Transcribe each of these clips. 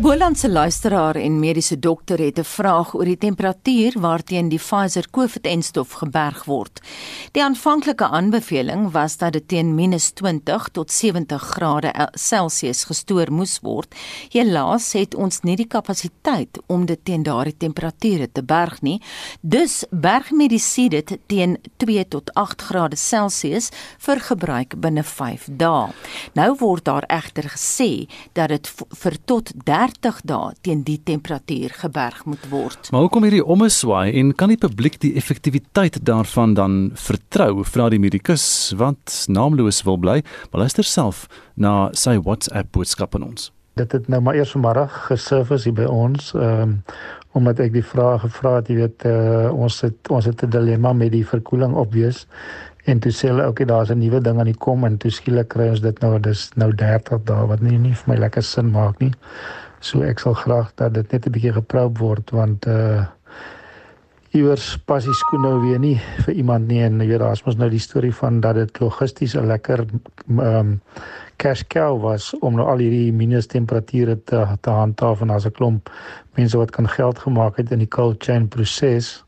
'n Bolandse luisteraar en mediese dokter het 'n vraag oor die temperatuur waarteen die Pfizer COVID-en-stof geberg word. Die aanvanklike aanbeveling was dat dit teen -20 tot 70 grade Celsius gestoor moes word. Helaas het ons nie die kapasiteit om dit teen daardie temperature te berg nie. Dus berg medisyne dit teen 2 tot 8 grade Celsius vir gebruik binne 5 dae. Nou word daar egter gesê dat dit vir tot 30 dae teen die temperatuur geberg moet word. Maar hoekom hierdie ommeswaai en kan die publiek die effektiwiteit daarvan dan vertrou? Vra die medikus want naamloos wil bly, maar luister self na sy WhatsApp boodskap aan ons. Dit het nou maar eers vanmiddag gesurface hier by ons, ehm um, omdat ek die vraag gevra het, jy weet, uh, ons het ons het 'n dilemma met die verkoeling opwees en toe sê hulle okay daar's 'n nuwe ding aan die kom en toe skielik kry ons dit nou dis nou 30 dae wat nie nie vir my lekker sin maak nie. So ek sal graag dat dit net 'n bietjie geprobe word want uh iewers pas die skoen nou weer nie vir iemand nie en jy weet daar's mos nou die storie van dat dit logisties 'n lekker ehm um, cash cow was om nou al hierdie minus temperature te te handhaaf en daar's 'n klomp mense wat kan geld gemaak het in die cold chain proses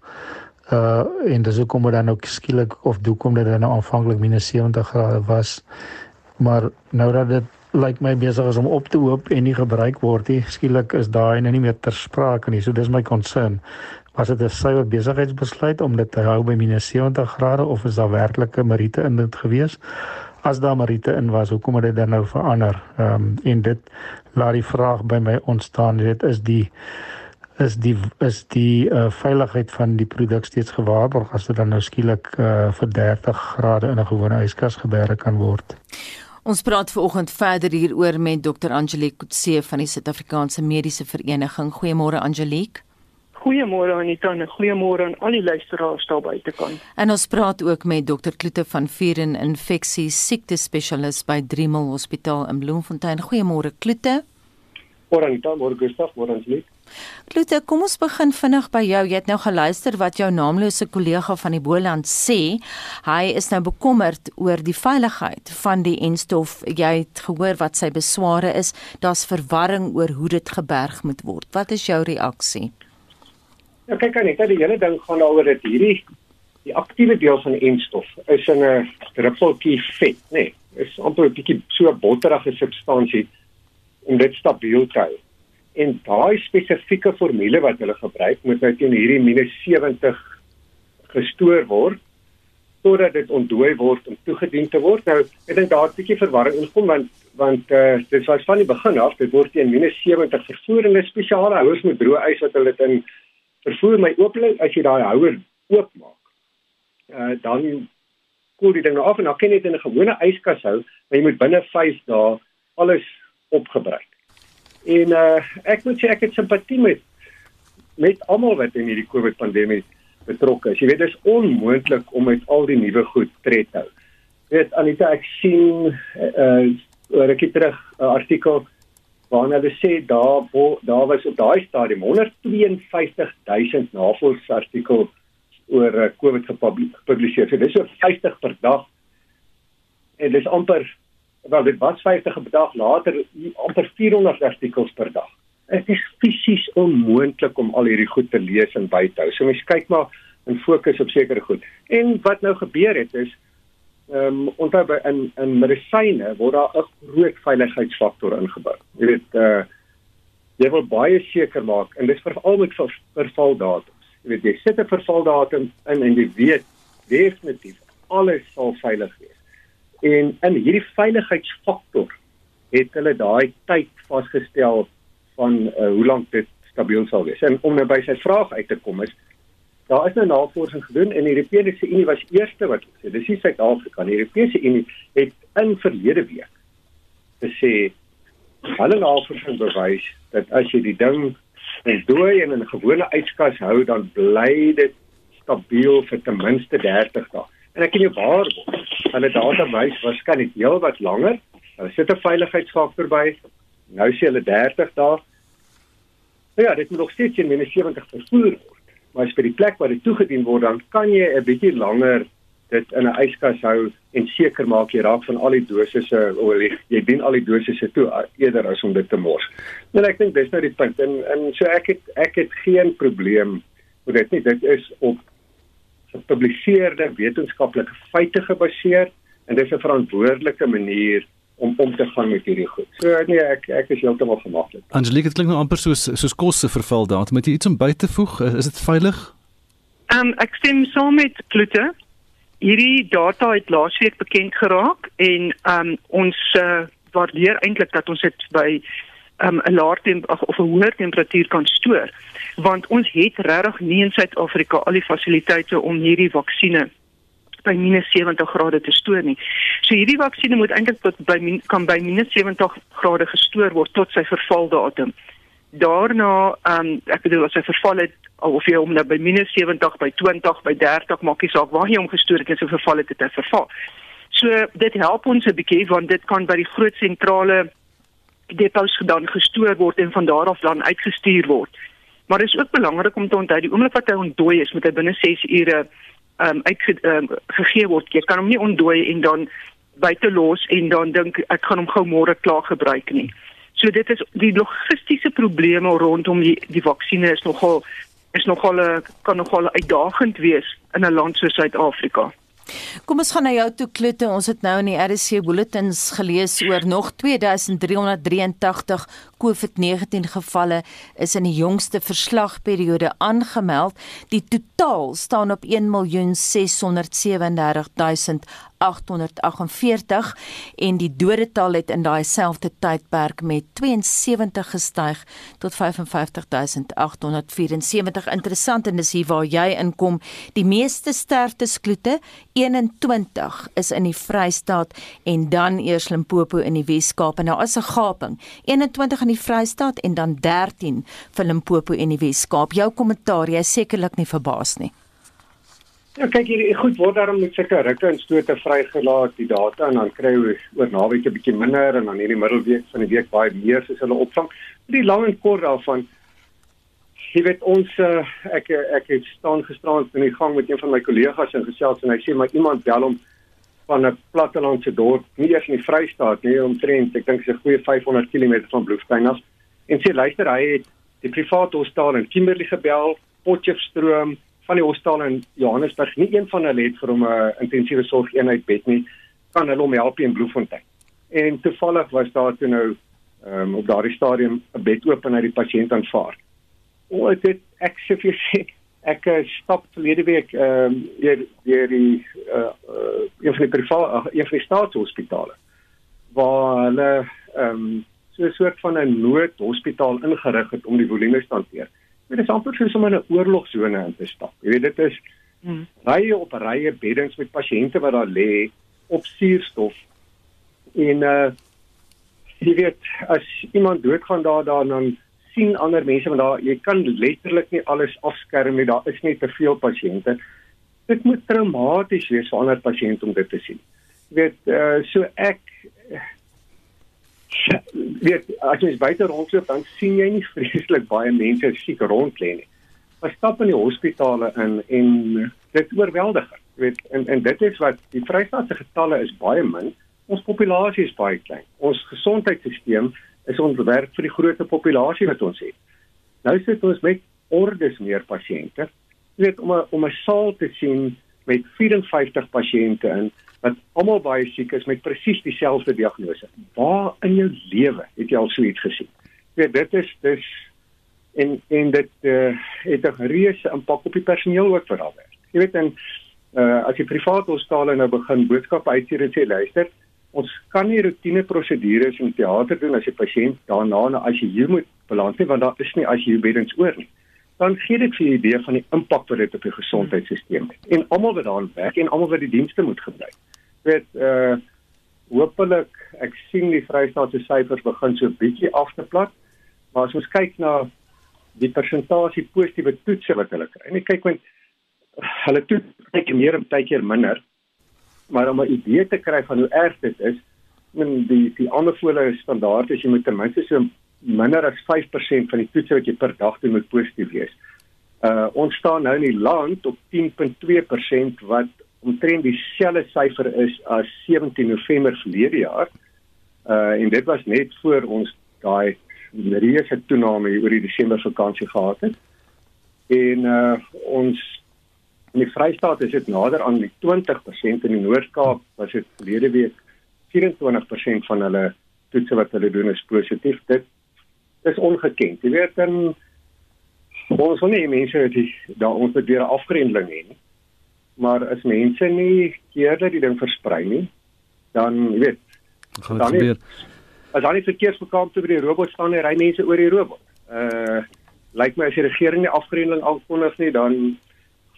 uh en dis hoekom dit dan ook skielik of hoekom dit dan aanvanklik minus 70 grade was. Maar nou dat dit lyk my besig is om op te hoop en nie gebruik word nie, skielik is daai nou nie meer ter sprake nie. So dis my concern. Was dit 'n suiwer besigheidsbesluit om dit te hou by minus 70 grade of is daar werklike meriete in dit gewees? As daar meriete in was, hoekom het dit dan nou verander? Ehm um, en dit laat die vraag by my ontstaan. Dit is die is die is die uh, veiligheid van die produk steeds gewaarborg as dit dan nou skielik uh, vir 30 grade in 'n gewone yskas gebeere kan word. Ons praat veraloggend verder hieroor met Dr Angelique Kutse van die Suid-Afrikaanse Mediese Vereniging. Goeiemôre Angelique. Goeiemôre Anita en goeiemôre aan al die luisteraars daar buite kan. En ons praat ook met Dr Kloete van Vieren Infeksie Siekte Spesialist by Dremel Hospitaal in Bloemfontein. Goeiemôre Kloete. Môre Anita, môre Gustaf, môre Angelique. Klute, kom ons begin vinnig by jou. Jy het nou geluister wat jou naamlose kollega van die Boland sê. Hy is nou bekommerd oor die veiligheid van die enstof. Jy het gehoor wat sy besware is. Daar's verwarring oor hoe dit geberg moet word. Wat is jou reaksie? Ja, kyk aan net, die hele ding gaan daaroor dat hierdie die aktiewe deel van enstof is in 'n druppeltjie vet, nê. Nee, is amper 'n bietjie so botterige substansie om dit stabiel te hou en daai spesifieke formule wat hulle gebruik moet nou teen hierdie minus 70 gestoor word sodat dit ontdooi word om toegedien te word. Nou, ek dink daar 'n bietjie verwarring inkom want want uh, dit was van die begin af, dit word teen minus 70 vervoer en 'n spesiale houers met droë ys wat hulle dit in vervoer my oop lê as jy daai houer oopmaak. Uh dan koel die ding nou af en dan kan jy dit in 'n gewone yskas hou, maar jy moet binne 5 dae alles opgebruik. En uh ek moet sê ek het simpatie met met almal wat in hierdie COVID pandemie betrokke is. Jy weet dis onmoontlik om met al die nuwe goed tred te hou. Jy weet Anita ek sien uh rukkie terug 'n uh, artikel waarin hulle sê daar daar was op daai stadium 152000 navorsingsartikels oor uh, COVID gepubliseer. So dis so 50 per dag. En dis amper wel dit was 50 per dag later amper 400 artikels per dag. Dit is fisies onmoontlik om al hierdie goed te lees en by te hou. So mens kyk maar en fokus op sekere goed. En wat nou gebeur het is ehm um, onthou by in in medisyne word daar 'n groot veiligheidsfaktor ingebou. Jy weet uh, jy wil baie seker maak en dis veral met ver, vervaldatums. Jy weet jy sit 'n vervaldatum in en jy weet definitief alles sal veilig wees. En in hierdie veiligheidsfaktor het hulle daai tyd vasgestel van uh, hoe lank dit stabiel sal wees. En om nou by sy vraag uit te kom is daar is nou navorsing gedoen en die Europese Unie was eerste wat sê dis nie Suid-Afrika nie. Die Europese Unie het in verlede week gesê hulle navorsing bewys dat as jy die ding in dooi en in 'n gewone yskas hou dan bly dit stabiel vir ten minste 30 dae. En ek kan jou waarborg hulle data wys waarskynlik heel wat langer. Hulle sit 'n veiligheidsfaktor by. Nou sê hulle 30 dae. Nou ja, dit moet nog steeds in minus 70 vervoer word. Maar as by die plek waar dit toegedien word, dan kan jy 'n bietjie langer dit in 'n yskas hou en seker maak jy raak van al die dosisse olie. Jy dien al die dosisse toe eerder as om dit te mors. En ek dink dis nou die punt en en so ek het ek het geen probleem met dit nie. Dit is op gepubliseerde wetenskaplike feite gebaseer en dis 'n verantwoordelike manier om om te gaan met hierdie goed. So nee, ek ek is heeltemal gemaklik. Angelique, dit klink nou amper soos soos kosse verval daar. Moet jy iets om by te voeg? Is dit veilig? Ehm um, ek stem saam met Kloete hierdie data het laasweek bekend geraak en um ons uh, waardeer eintlik dat ons dit by um 'n laer of 'n hoër temperatuur kan stoor want ons het regtig nie in Suid-Afrika al die fasiliteite om hierdie vaksines by minus 70 grade te stoor nie. So hierdie vaksines moet eintlik tot by kan by minus 70 grade gestoor word tot sy vervaldatum daarna ehm um, ek bedoel as hy verval het of jy hom nou by -70 by 20 by 30 maak nie saak waar hy hom gestoor het en so verval het dit verval. So dit help ons 'n bietjie want dit kan by die groot sentrale depots dan gestoor word en van daar af dan uitgestuur word. Maar dit is ook belangrik om te onthou die oomblik wat hy ontdooi is moet hy binne 6 ure ehm um, uitgegee um, gegee word. Jy kan hom nie ontdooi en dan buite los en dan dink ek gaan hom gou môre klaar gebruik nie. So dit is die logistiese probleme rondom die die vaksines is nogal is nogal kan nogal uitdagend wees in 'n land soos Suid-Afrika. Kom ons gaan na jou toe Klute. Ons het nou in die RC bulletins gelees oor nog 2383 COVID-19 gevalle is in die jongste verslagperiode aangemeld. Die totaal staan op 1.637.000 848 en die dodetal het in daai selfde tydperk met 72 gestyg tot 55874. Interessant en dis hier waar jy inkom. Die meeste sterfteskloete 21 is in die Vrystaat en dan eers Limpopo in die Wes-Kaap en nou as 'n gaping. 21 in die Vrystaat en dan 13 vir Limpopo in die Wes-Kaap. Jou kommentaar, jy sekerlik nie verbaas nie. Ja, kyk hier, goed word daarom met sulke rukke en stote vrygelaat die data en dan kry jy oor naweek 'n bietjie minder en dan hierdie middelweek van die week baie meer soos hulle opvang. Die lang en kort daarvan jy weet ons uh, ek ek het staan gisterand in die gang met een van my kollegas en gesels en hy sê maar iemand bel hom van 'n plattelandse dorp, nie eers in die Vrystaat nie, omtrent ek dink dis 'n goeie 500 km van Bloemfontein af. En sê luister, hy het die private hospitaal in Kimberley gebel, Potchefstroom van die hospitaal in Johannesburg nie een van hulle het vir hom 'n intensiewe sorg eenheid bed nie kan hulle hom help in Bloemfontein. En toevallig was daar toe nou um, op daardie stadium 'n bed oop en hy die pasiënt aanvaar. O, dit ek sê vir sê ek eh, stap verlede week ehm um, deur deur die uh, uh, een van die van die staatshospitale waar hulle ehm um, so 'n soort van 'n noodhospitaal ingerig het om die volume te hanteer. Dit is amper soos om in 'n oorlogsone in te stap. Jy weet dit is hmm. rye op rye beddens met pasiënte wat daar lê op suurstof. En uh jy weet as iemand doodgaan daar daar dan sien ander mense want daar jy kan letterlik nie alles afskerm nie. Daar is net te veel pasiënte. Dit moet traumaties wees vir ander pasiënte om dit te sien. Jy weet uh so ek weet as jy buite rondloop dan sien jy nie vreeslik baie mense siek rond lê nie. Maar stap in die hospitale in en dit oorweldig. Jy weet en en dit is wat die Vrystaatse getalle is baie min. Ons populasie is baie klein. Ons gesondheidstelsel is ontwerp vir die groot populasie wat ons het. Nou sit ons met ordes meer pasiënte. Jy weet om a, om 'n saal te sien met 54 pasiënte in wat almal baie siek is met presies dieselfde diagnose. Waar in jou lewe het jy al so iets gesien? Ja, dit is dis en en dit uh, het 'n reuse impak op die personeel ook vir al werk. Jy weet en uh, as jy private hospitale nou begin boodskappe uitstuur en sê luister, ons kan nie roetine prosedures in teater doen as 'n pasiënt daarna na as jy hier moet beland nie want daar is nie as jy beddens oor nie dan gee dit vir 'n idee van die impak wat dit op die gesondheidstelsel het. En almal wat daarin werk en almal wat die dienste moet gebruik. Weet uh hopelik ek sien die Vrystaatse syfers begin so bietjie af te plat. Maar as ons kyk na die persentasie positiewe toetse wat hulle kry. En ek kyk met hulle toets kyk meer en baie keer minder. Maar om 'n idee te kry van hoe erg dit is, en die die aanbevole standaard is jy moet ten minste so minder as 5% van die toetse wat jy per dag doen moet positief wees. Uh ons staan nou in die land op 10.2% wat omtrent dieselfde syfer is as 17 November verlede jaar. Uh en dit was net voor ons daai reuse toename oor die Desember vakansie gehad het. En uh ons in die Vrystaat is dit nader aan die 20% in die Noord-Kaap was dit verlede week 24% van hulle toetse wat hulle doen is positief. Dit is ongekend. Jy weet dan ons wil nie mense die daar ons moet weer afgrendeling hê nie. Maar as mense nie keer dat die ding versprei nie, dan jy weet gaan dit gebeur. As al die verkeersbekamp te by die robot staan en ry mense oor die robot. Uh lyk my as die regering nie afgrendeling aankondig nie, dan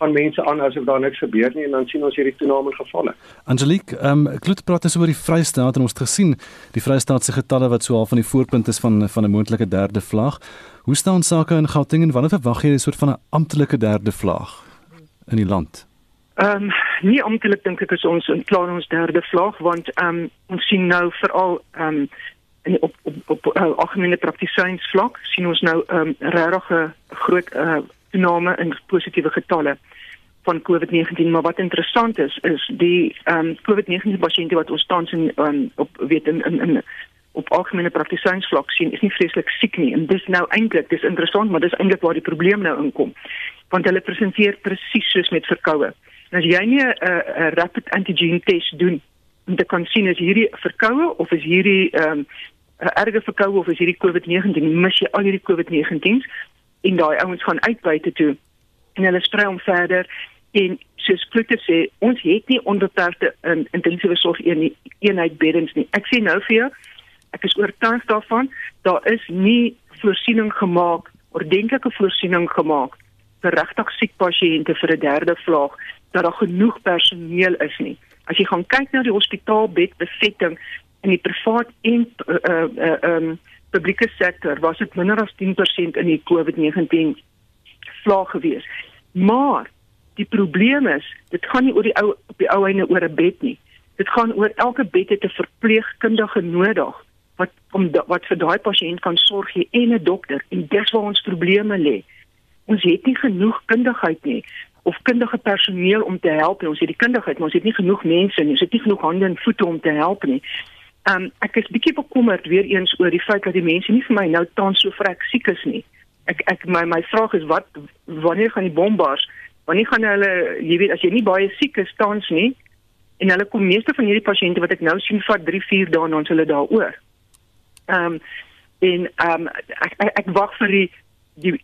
gaan mense aan asof daar niks gebeur nie en dan sien ons hierdie toename gevalle. Angelique, ehm um, Kloot praat eens oor die Vrystaat en ons het gesien die Vrystaat se getalle wat so half van die voorpunt is van van 'n moontlike derde vlaag. Hoe staan sake in Gauteng en wanneer verwag jy 'n soort van 'n amptelike derde vlaag in die land? Ehm um, nie amptelik dink ek is ons in klaar ons derde vlaag want ehm um, ons sien nou veral ehm um, en op op op uh, algemene praktisyns vlak sien ons nou ehm um, regtig 'n groot uh, toename in positiewe getalle van COVID-19. Maar wat interessant is is die ehm um, COVID-19 pasiënte wat ons tans in um, op weet in in, in op algemene praktisyns vlak sien is nie vreeslik siek nie. En dis nou eintlik dis interessant maar dis eintlik waar die probleem nou inkom. Want hulle presenteer presies soos met verkoue as jy nie 'n rapid antigen test doen om te kan sien is hierdie verkoue of is hierdie ehm um, erge verkoue of is hierdie COVID-19 mis jy al hierdie COVID-19s en daai ouens gaan uit buite toe en hulle sprei om verder en soos Kloete sê ons het nie onbeperkte um, intensiewe sorg een, eenheid beddens nie. Ek sê nou vir jou ek is oortuig daarvan daar is nie voorsiening gemaak ordentlike voorsiening gemaak vir regtig siek pasiënte vir 'n derde vlaag dat daar genoeg personeel is nie as jy gaan kyk na die hospitaalbedbesetting in die privaat en uh uh um publieke sektor was dit minder as 10% in die COVID-19 vlaag gewees. Maar die probleem is, dit gaan nie oor die ou op die ou einde oor 'n bed nie. Dit gaan oor elke bed het 'n verpleegkundige nodig wat om wat vir daai pasiënt kan sorg en 'n dokter en dis waar ons probleme lê. Ons het nie genoeg kundigheid nie of kundige personeel om te help. Ons het die kundigheid, maar ons het nie genoeg mense nie. Ons het nie genoeg hande en voete om te help nie. Um ek is bietjie bekommerd weer eens oor die feit dat die mense nie vir my nou tans so vrek siek is nie. Ek ek my my vraag is wat wanneer gaan die bombars? Wanneer gaan hulle jy weet as jy nie baie siek is tans nie en hulle kom meeste van hierdie pasiënte wat ek nou sien vat 3 4 dae dan hulle daaroor. Um en um ek ek, ek wag vir die die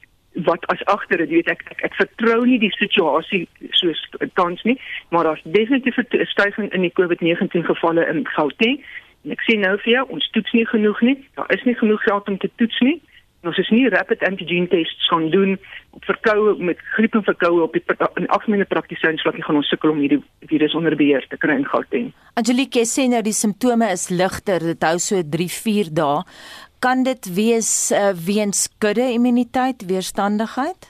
wat as agter dit weet ek ek, ek vertrou nie die situasie soos tans nie maar daar's definitief 'n stygings in die COVID-19 gevalle in Gauteng En ek sê nou vir jou, ons toets nie genoeg nie. Daar is nie genoeg geld om te toets nie. En ons is nie rapid antigen tests gaan doen op verkoue met griep en verkoue op die in algemene praktisyns wat nie gaan ons sukkel om hierdie virus onder beheer te kry in Gauteng. Angelique sê nou die simptome is ligter, dit hou so 3-4 dae. Kan dit wees uh, weens kudde immuniteit, weerstandigheid?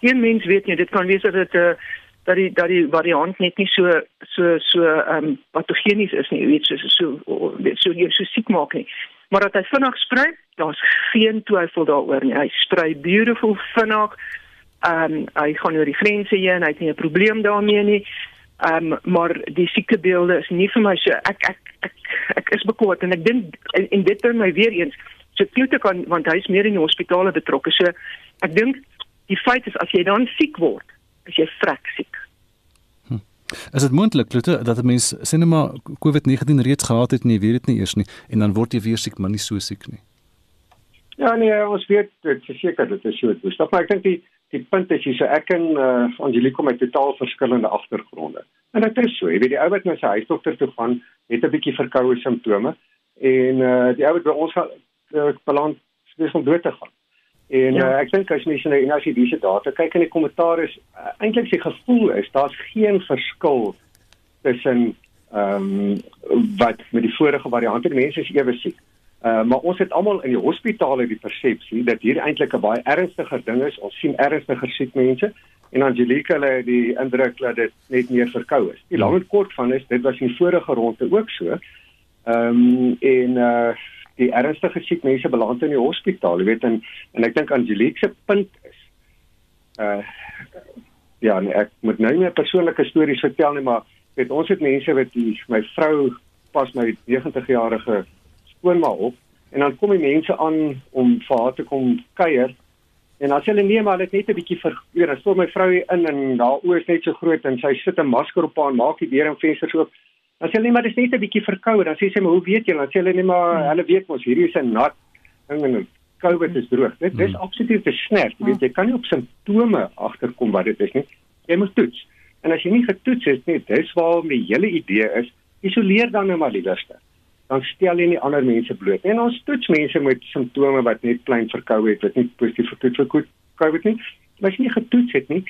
Geen mens weet nie, dit kan wees dat dit 'n uh, dat die dat die variant net nie so so so ehm um, patogenies is nie, jy weet so so so so, so, so siek maak nie. Maar dat hy vinnig sprei, daar's geen twyfel daaroor nie. Hy sprei beautiful vinnig. Ehm um, hy gaan oor die grense heen, hy het nie 'n probleem daarmee nie. Ehm um, maar die siektebeelde is nie vir my so ek ek ek ek is bekommerd en ek dink en, en dit bring my weer eens so klote kan want hy's meer in die hospitale betrokke. So ek dink die feit is as jy dan siek word as jy vrek siek. Hm. Is dit moontlik Klote dat 'n mens sien maar COVID-19 reeds gehad het en jy weet dit nie eers nie en dan word jy weer siek maar nie so siek nie. Ja nee, ons weet dit seker dit is so. Dis maar ek dink die die punt is hier so ek en uh, Angelique kom uit totaal verskillende agtergronde. En dit is so, jy weet die ou wat na sy huisdokter toe gaan, het 'n bietjie verkoue simptome en uh, die ou wat by ons gaan uh, beland dis om dood te gaan. En ja. uh, ek dink as mens nou en as jy dis data kyk in die kommentaar is uh, eintlik se gevoel is daar's geen verskil tussen ehm um, wat met die vorige variante die mense is ewe siek. Uh, maar ons het almal in die hospitale die persepsie dat hier eintlik 'n baie ernstiger ding is. Ons sien ernstiger siek mense en Angelique hulle die indruk dat dit net meer verkou is. Die lang en kort van is dit was in vorige ronde ook so. Ehm um, en uh die ernstige siek mense beland in die hospitaal, jy weet en en ek dink Angelique se punt is uh ja, nee, ek moet nou nie 'n persoonlike stories vertel nie, maar weet ons het mense wat die my vrou pas my 90 jarige skoonma op en dan kom die mense aan om vir haar te kom kuier En as hulle nee maar dit net 'n bietjie vir weer, dan stel my vrou in en daar oë is net so groot en sy sit 'n masker op aan, maak die deur en vensters oop. Dan sê hulle nee maar dit is net 'n bietjie verkoue. Dan sê sy maar hoe weet jy? Dan sê hulle nee maar hmm. hulle weet mos hierdie is 'n nat ding en COVID is droog. Dit is hmm. absoluut te snert. Jy weet jy kan nie op simptome agterkom wat dit is nie. Jy moet toets. En as jy nie getoets het nie, dis waar my hele idee is, isoleer dan nou maar liewerste dan stel jy nie ander mense bloot. En ons toets mense met simptome wat net klein verkoue het, wat nie positief vir COVID nie. Maar as jy nie getoets het nie,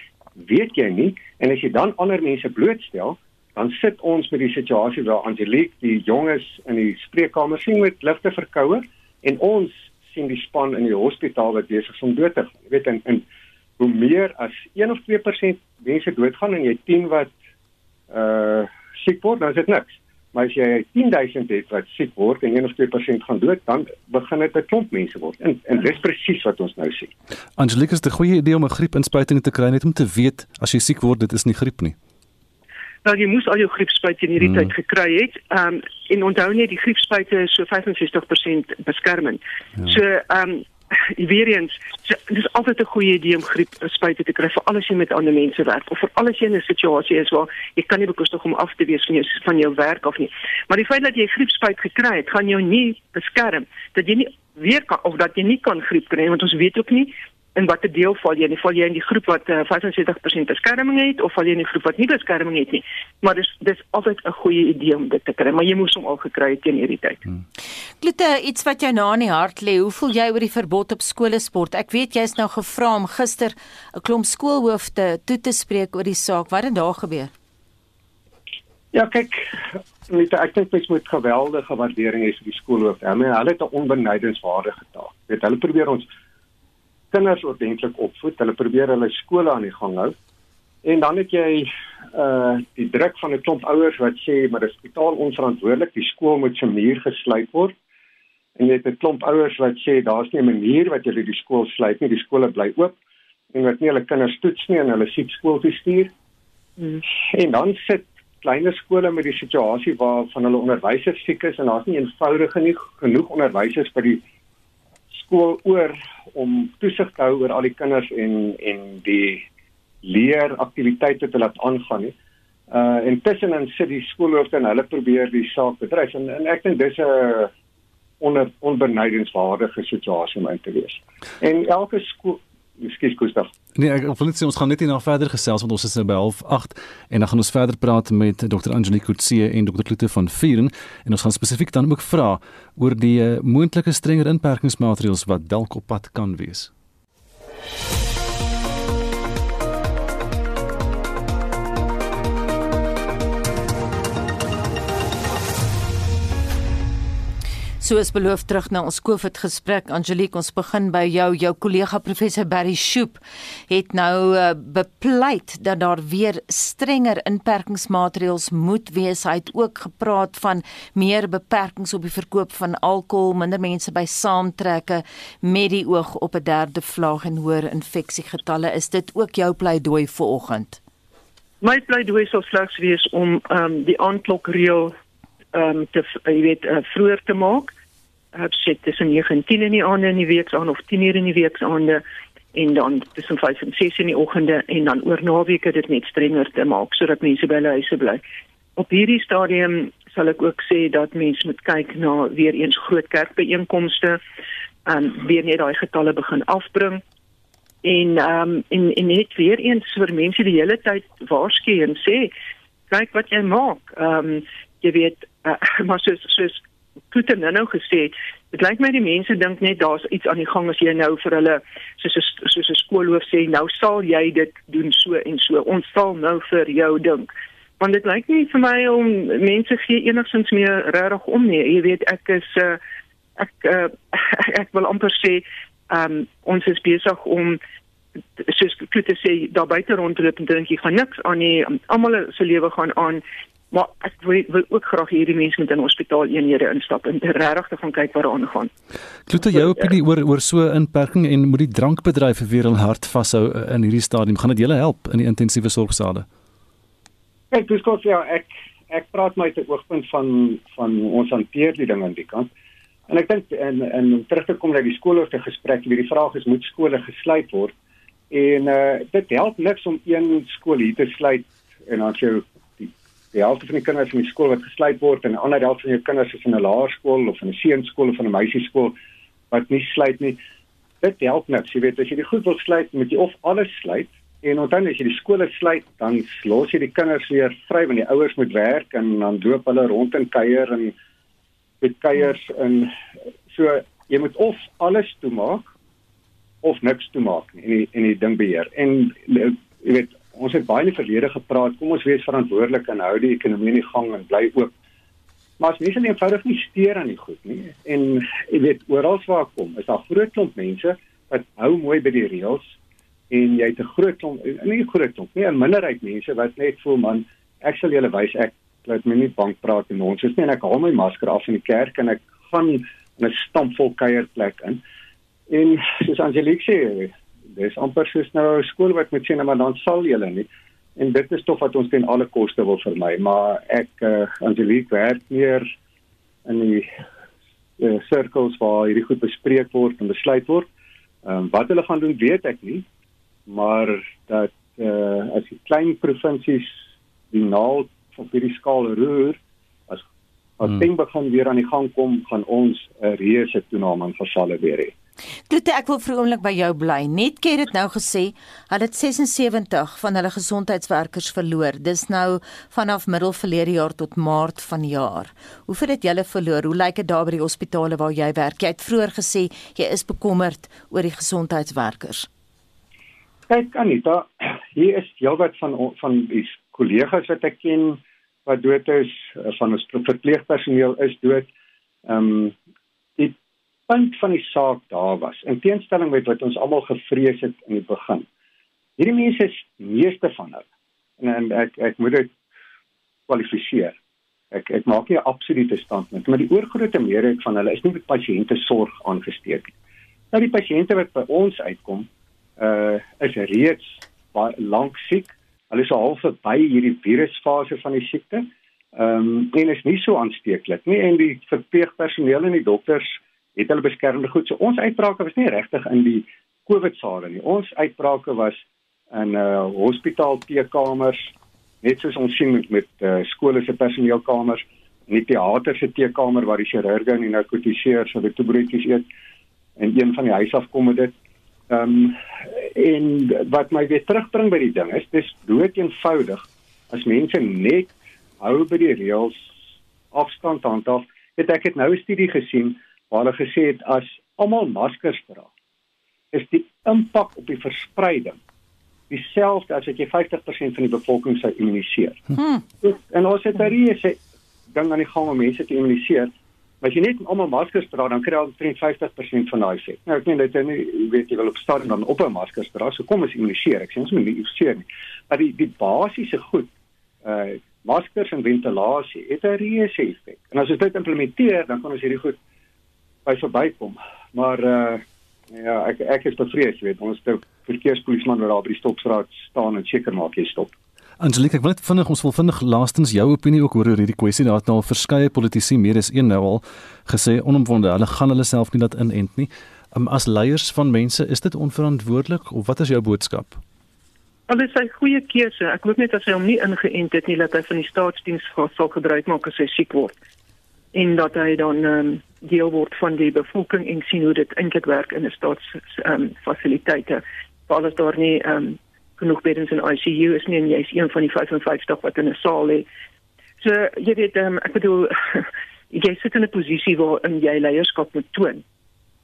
weet jy nie en as jy dan ander mense blootstel, dan sit ons met die situasie waar Angelique die jonges in die spreekkamer sien met ligte verkoue en ons sien die span in die hospitaal wat besig is om dood te gaan. Jy weet en, en hoe meer as 1 of 2% mense doodgaan en jy 10 wat uh siek word, dan is dit niks. Maar as jy 10000 het wat siek word en 1 of 2% gaan dood, dan begin dit 'n klomp mense word. En en dis presies wat ons nou sien. Angelique, is dit 'n goeie idee om 'n griepinspuiting te kry net om te weet as jy siek word, dit is nie griep nie. Nou jy moes al jou griepspuit in hierdie hmm. tyd gekry het. Ehm um, en onthou net die griepspuite is so 65% beskerming. Ja. So ehm um, weer eens dit is altyd 'n goeie idee om griep spuite te kry vir alles jy met ander mense werk of vir alles jy in 'n situasie is waar jy kan nie bekostig om af te wees van jou van jou werk of nie. Maar die feit dat jy griepspuit gekry het, gaan jou nie beskerm dat jy nie weer kan of dat jy nie kan griep kry want ons weet ook nie in watter deel val jy? Val jy in die groep wat uh, eh, 75% beskerming het of val jy in die groep wat nie beskerming het nie? Maar dis dis altyd 'n goeie idee om dit te kry, maar jy moes hom al gekry het teen hierdie tyd. Hmm. Klute, iets wat jou na in die hart lê. Hoe voel jy oor die verbod op skolesport? Ek weet jy's nou gevra om gister 'n klomp skoolhoofde toe te spreek oor die saak. Wat het daar gebeur? Ja, kyk, net ek dink mens moet geweldige waardering hê vir die skoolhoofde. Hulle het 'n onbenydenswaardige taak. Weet, hulle probeer ons kinders ordentlik opvoed. Hulle probeer hulle skole aan die gang hou. En dan het jy uh die druk van 'n klomp ouers wat sê maar dis totaal onverantwoordelik, die skool moet se muur gesluit word. En jy het 'n klomp ouers wat sê daar's nie 'n manier wat jy die skool sluit nie, die skole bly oop en wat nie hulle kinders toets nie en hulle siek skool toe stuur. Hmm. En dan sit kleiner skole met die situasie waar van hulle onderwysers siek is en daar's nie eenvoudig genoeg genoeg onderwysers by die skool oor om toesig te hou oor al die kinders en en die leeraktiwiteite te laat aangaan nie. Uh intussen in sit die skoolhoofde en hulle probeer die saak bedryf en, en ek dink dis 'n onder onbenydenswaardige situasie om in te wees. En elke skool Ekskuus Gustav. Nee, ek wil net sê ons gaan net hierna verder gesels want ons is nou by 08 en dan gaan ons verder praat met Dr. Angelique Kutsie en Dr. Klute van Vieren en ons gaan spesifiek dan ook vra oor die uh, moontlike strenger inperkingsmaatreëls wat dalk op pad kan wees. Soos beloof terug na ons COVID gesprek Angelique ons begin by jou. Jou kollega professor Barry Shoop het nou uh, bepleit dat daar weer strenger inperkingsmaatreëls moet wees. Hy het ook gepraat van meer beperkings op die verkoop van alkohol minder mense by saamtrekke met die oog op 'n derde vlaag en hoër infeksiegetalle is dit ook jou pleidooi vir oggend? My pleidooi sou slegs wees om um, die aandklokreël ehm um, te jy weet uh, vroeër te maak sê tussen 9 en 10 in die aande in die week aan of 10 uur in die week aande en dan tussen 5 en 6 in die oggende en dan oor naweke dit net strenger te maak sodat mense by hulle huise bly. Op hierdie stadium sal ek ook sê dat mense moet kyk na weer eens groot kerkbeeenkomste en um, weer net daai getalle begin afbring en ehm um, en, en net weer eens vir mense die hele tyd waarsku en sê kyk wat jy maak. Ehm um, jy weet uh, maar soos soos goed en nou gesê dit lyk my die mense dink net daar's iets aan die gang as jy nou vir hulle soos soos 'n skoolhoof sê nou sal jy dit doen so en so. Ons sal nou vir jou dink. Want dit lyk nie vir my om mense gee enigsins meer regtig om nie. Jy weet ek is uh, ek uh, ek wil amper sê um, ons is besig om soos ek het gesê daar buite rondloop en dink jy gaan niks aan nie. Almal se lewe gaan aan Maar ek wil, wil ook graag hierdie mense met in hospitaal eenhede instap en regtig te gaan kyk wat daaraan gaan. Klote jou opinie oor oor so inperking en moet die drankbedryf weer hul hart vashou in hierdie stadium gaan dit julle help in die intensiewe sorgsale? Kyk, dis kos ja, ek ek praat my te oogpunt van van ons hanteer die ding aan die kant. En ek dink en en om terug te kom na die skoolhoofde gesprek, hierdie vraag is moet skole gesluit word? En uh dit help niks om een skool hier te sluit en dan jy die helfte van die kinders in die skool wat gesluit word en 'n ander helfte van jou kinders is in 'n laerskool of in 'n seunskool of in 'n meisieskool wat nie sluit nie. Dit help net. Jy weet as jy die goed wil sluit, moet jy of alles sluit en onthou as jy die skole sluit, dan los jy die kinders weer vry want die ouers moet werk en dan loop hulle rond en kuier en met kuiers en so jy moet of alles toemaak of niks toemaak en die, en die ding beheer. En jy weet ons het baie in die verlede gepraat, kom ons wees verantwoordelik en hou die ekonomie in die gang en bly oop. Maar as mense eenvoudig nie steur aan die goed nie en jy weet oral waar kom, is daar groot klomp mense wat hou mooi by die reëls en jy het 'n groot klomp nie 'n groot klomp nie, 'n minderheid mense wat net voel man, ek sal julle wys ek laat my nie bank praat en ons is nie en ek haal my masker af in die kerk en ek gaan in 'n stampvol kuierplek in. En soos Angelique sê, dis amper soos nou 'n skool wat met sê nou maar dan sal julle nie. En dit is tog wat ons ten alle koste wil vermy maar ek uh, Angelique werk meer in die uh, cirkels waar hierdie goed bespreek word en besluit word. Um, wat hulle gaan doen weet ek nie maar dat uh, as die klein provinsies die naald van hierdie skaal roer as as hmm. ding begin weer aan die gang kom gaan ons 'n reuse toename in versalle weer hê Klote, ek wil vir 'n oomblik by jou bly. Netcare het nou gesê hulle het 76 van hulle gesondheidswerkers verloor. Dis nou vanaf middel verlede jaar tot maart vanjaar. Hoeveel het julle verloor? Hoe lyk dit daar by die hospitale waar jy werk? Jy het vroeër gesê jy is bekommerd oor die gesondheidswerkers. Kyk Anita, hier is heelwat van van die kollegas wat ek ken wat dood is, van ons verpleegpersoneel is dood. Ehm um, punt van die saak daar was in teenstelling met wat ons almal gevrees het in die begin. Hierdie mense is meeste van hulle en, en ek ek moet dit kwalifiseer. Ek ek maak nie 'n absolute standpunt, maar die oorgrootste meerderheid van hulle is nie met pasiënte sorg aangesteek nie. Nou die pasiënte wat by ons uitkom, uh is reeds baie lank siek. Hulle is al verby hierdie virusfase van die siekte. Ehm um, en is nie so aansteeklik nie en die verpleegpersoneel en die dokters het hulle beskermende goed. So ons uitbrake was nie regtig in die COVID sale nie. Ons uitbrake was in uh hospitaal teekamers, net soos ons sien met met uh, skole se personeelkamers, in die teater se teekamer waar die chirurge en die narkotiseers hulle toebroodjies eet en een van die huis af kom met dit. Ehm um, en wat my weer terugbring by die ding is, dis dood eenvoudig as mense net hou by die reëls afstand handhaaf. Het ek het nou 'n studie gesien waar hulle gesê het as almal maskers dra, is die impak op die verspreiding dieselfde as wat jy 50% van die bevolking sou immuniseer. Hmm. En ons het hierdie sê ding aan die gang om mense te immuniseer. Maar as jy net almal maskers dra, dan kry jy al 53% van daai effek. Nou ek meen dit is nie weet jy wil op stadium dan op 'n masker dra, so kom ons immuniseer. Ek sê ons moet nie immuniseer nie. Maar die die basiese goed uh maskers en ventilasie het 'n reuse effek. En as ons dit implementeer, dan kan ons hierdie goed by verbykom. Maar uh ja, ek ek is bevrees, weet, ons het 'n verkeerspolisieman wat daar by die stopstraat staan en seker maak jy stop. Angelique, ek wil net vinnig ons wil vinnig laastens jou opinie ook oor hierdie kwessie. Daar het nou al verskeie politici meer as een nou al gesê onomwonde, hulle gaan hulle self nie laat inent nie. Um, as leiers van mense, is dit onverantwoordelik of wat is jou boodskap? Alles is 'n goeie keuse. Ek hoop net as hy hom nie ingeënt het nie dat hy van die staatsdiens sal gebruik maak as hy siek word en dat hy dan um, deel word van die bevolking en sien hoe dit eintlik werk in 'n staats um, fasiliteite. Veral as daar nie um, genoeg beddens in ICU is nie en jy is een van die 55 wat in 'n saal lê. So jy weet um, ek bedoel jy sit in 'n posisie waar in jy leierskap moet toon.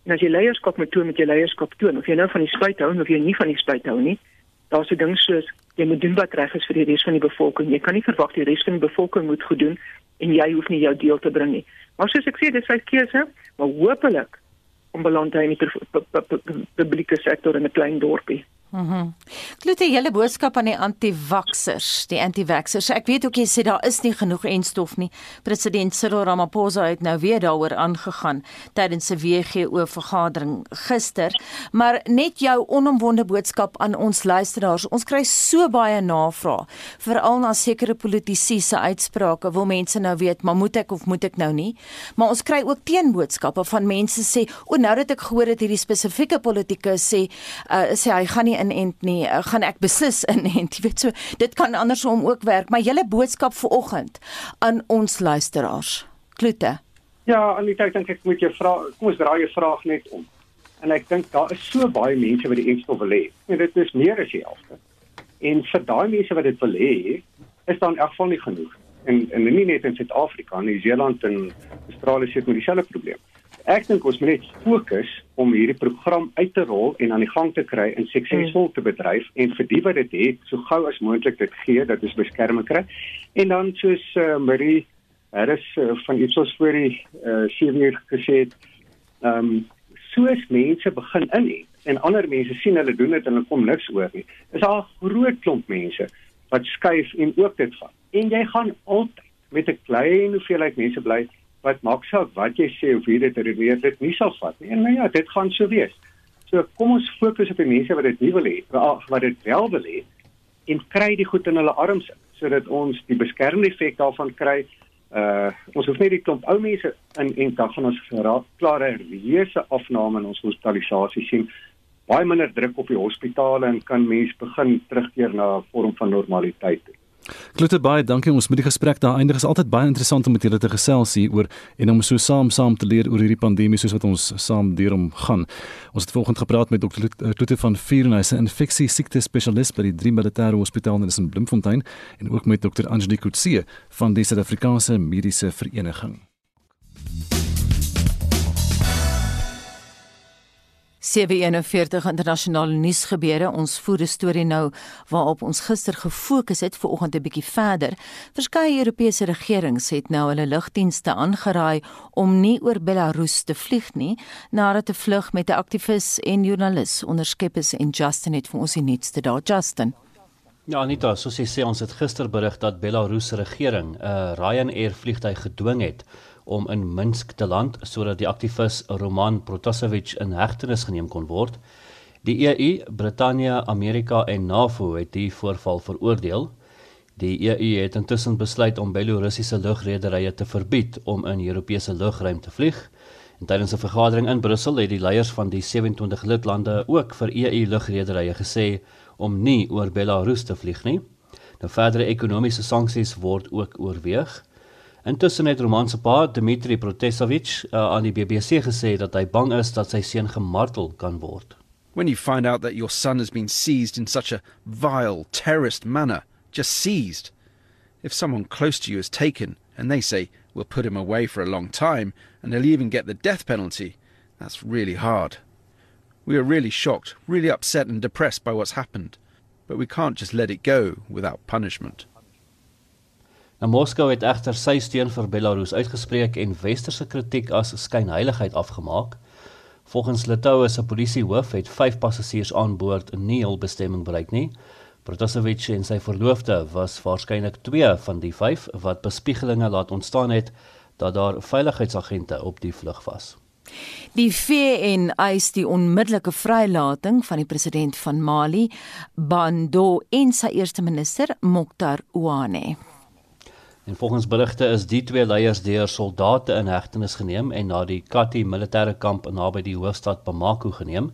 En as jy leierskap moet toon, moet jy leierskap toon of jy nou van die spuit hou of jy nie van die spuit hou nie. Daar's 'n ding soos jy moet doen wat reg is vir die res van die bevolking. Jy kan nie verwag die res van die bevolking moet goed doen en jy hoef nie jou deel te bring nie. Maar soos ek sê, dis sy keuse, maar hopelik om beland hy in die publieke sektor in 'n klein dorpie. Mhm. Mm Klote hele boodskap aan die anti-vaxxers, die anti-vaxxers. Ek weet ook jy sê daar is nie genoeg enstof nie. President Cyril Ramaphosa het nou weer daaroor aangegaan tydens 'n WGO vergadering gister, maar net jou onomwonde boodskap aan ons luisteraars. Ons kry so baie navrae, veral na sekere politici se uitsprake. Wil mense nou weet, maar moet ek of moet ek nou nie? Maar ons kry ook teenboodskappe van mense sê, "O, nou dat ek gehoor het hierdie spesifieke politikus sê, uh, sê hy gaan nie inent nie, uh, gaan ek beslis inent. Jy weet so, dit kan andersom ook werk, maar julle boodskap vir oggend aan ons luisteraars. Klote. Ja, Anita, ek dink ek moet jou vra, kom ons draai jou vraag net om. En ek dink daar is so baie mense wat die enstof wil hê. En dit is meer as die helfte. En vir daai mense wat dit wil hê, is dan in elk geval nie genoeg. En en nie net in Suid-Afrika, in Nieu-Seeland en Australië sit met dieselfde probleem. Ek dink ons moet net fokus om hierdie program uit te rol en aan die gang te kry en suksesvol te bedryf en vir die wat dit het, so gou as moontlik dit gee dat ons beskerming kry. En dan soos uh, Marie Harris uh, van Ipsos voor die uh, sewe gesê het, ehm um, soos mense begin in het en ander mense sien hulle doen dit en hulle kom niks oor nie. Is daar 'n groot klomp mense wat skuif en ook dit vat. En jy gaan altyd met 'n klein hoeveelheid mense bly wat maak saak wat jy sê of wie dit redeneer dit nie sal vat nie. En nou ja, dit gaan so wees. So kom ons fokus op die mense wat dit nie wil hê, wat dit wel wil hê en kry die goed in hulle arms sodat ons die beskermende effek daarvan kry. Uh ons hoef net die klomp ou mense in en dan gaan ons geraak klare reuse afname in ons hospitalisasie sien. Baie minder druk op die hospitale en kan mense begin terugkeer na 'n vorm van normaliteit. Toe. Klote baie dankie ons met die gesprek daar eindig is altyd baie interessant om met julle te gesels hier oor en om so saam saam te leer oor hierdie pandemie soos wat ons saam deur hom gaan. Ons het vanoggend gepraat met dokter Klote van Vierenhuis, 'n infeksie siekte spesialist by die Drie Militêre Hospitaal in Bloemfontein en ook met dokter Angelique Kutsie van die Suid-Afrikaanse Mediese Vereniging. 741 internasionale nuusgebeure. Ons voer 'n storie nou waarop ons gister gefokus het vir oggend 'n bietjie verder. Verskeie Europese regerings het nou hulle lugdienste aangeraai om nie oor Belarus te vlieg nie nadat 'n vlug met 'n aktivis en joernalis onderskep is en Justin het vir ons die nuutste daar Justin. Ja Anita, soos jy sê ons het gister berig dat Belarus se regering 'n uh, Ryanair vliegtuig gedwing het om in Minsk te land sodat die aktivis Roman Protasevich in hegtenis geneem kon word. Die EU, Brittanje, Amerika en NAVO het die voorval veroordeel. Die EU het intussen besluit om Belorussiese lugrederye te verbied om in Europese lugruim te vlieg. En tydens 'n vergadering in Brussel het die leiers van die 27 lidlande ook vir EU lugrederye gesê om nie oor Belarus te vlieg nie. Nou verdere ekonomiese sanksies word ook oorweeg. Intussen het Roman pa, Dmitri Protesevich, uh, aan die BBC gesê dat hy bang is dat sy seun gemartel kan word. When you find out that your son has been seized in such a vile terrorist manner, just seized. If someone close to you is taken and they say we'll put him away for a long time and they'll even get the death penalty, that's really hard. We are really shocked, really upset and depressed by what's happened, but we can't just let it go without punishment. Nou Moskou het egter sy steun vir Belarus uitgespreek en westerse kritiek as skynheiligheid afgemaak. Volgens Litoue se polisiehoof het 5 passasiers aan boord nie hul bestemming bereik nie. Protasevich en sy verloofde was waarskynlik 2 van die 5 wat bespiegelinge laat ontstaan het dat daar veiligheidsagente op die vlug was. Die VN eis die onmiddellike vrylating van die president van Mali, Bando en sy eerste minister, Mokhtar Ouane. En volgens berigte is die twee leiers deur soldate in hegtenis geneem en na die Kati militêre kamp naby die hoofstad Bamako geneem.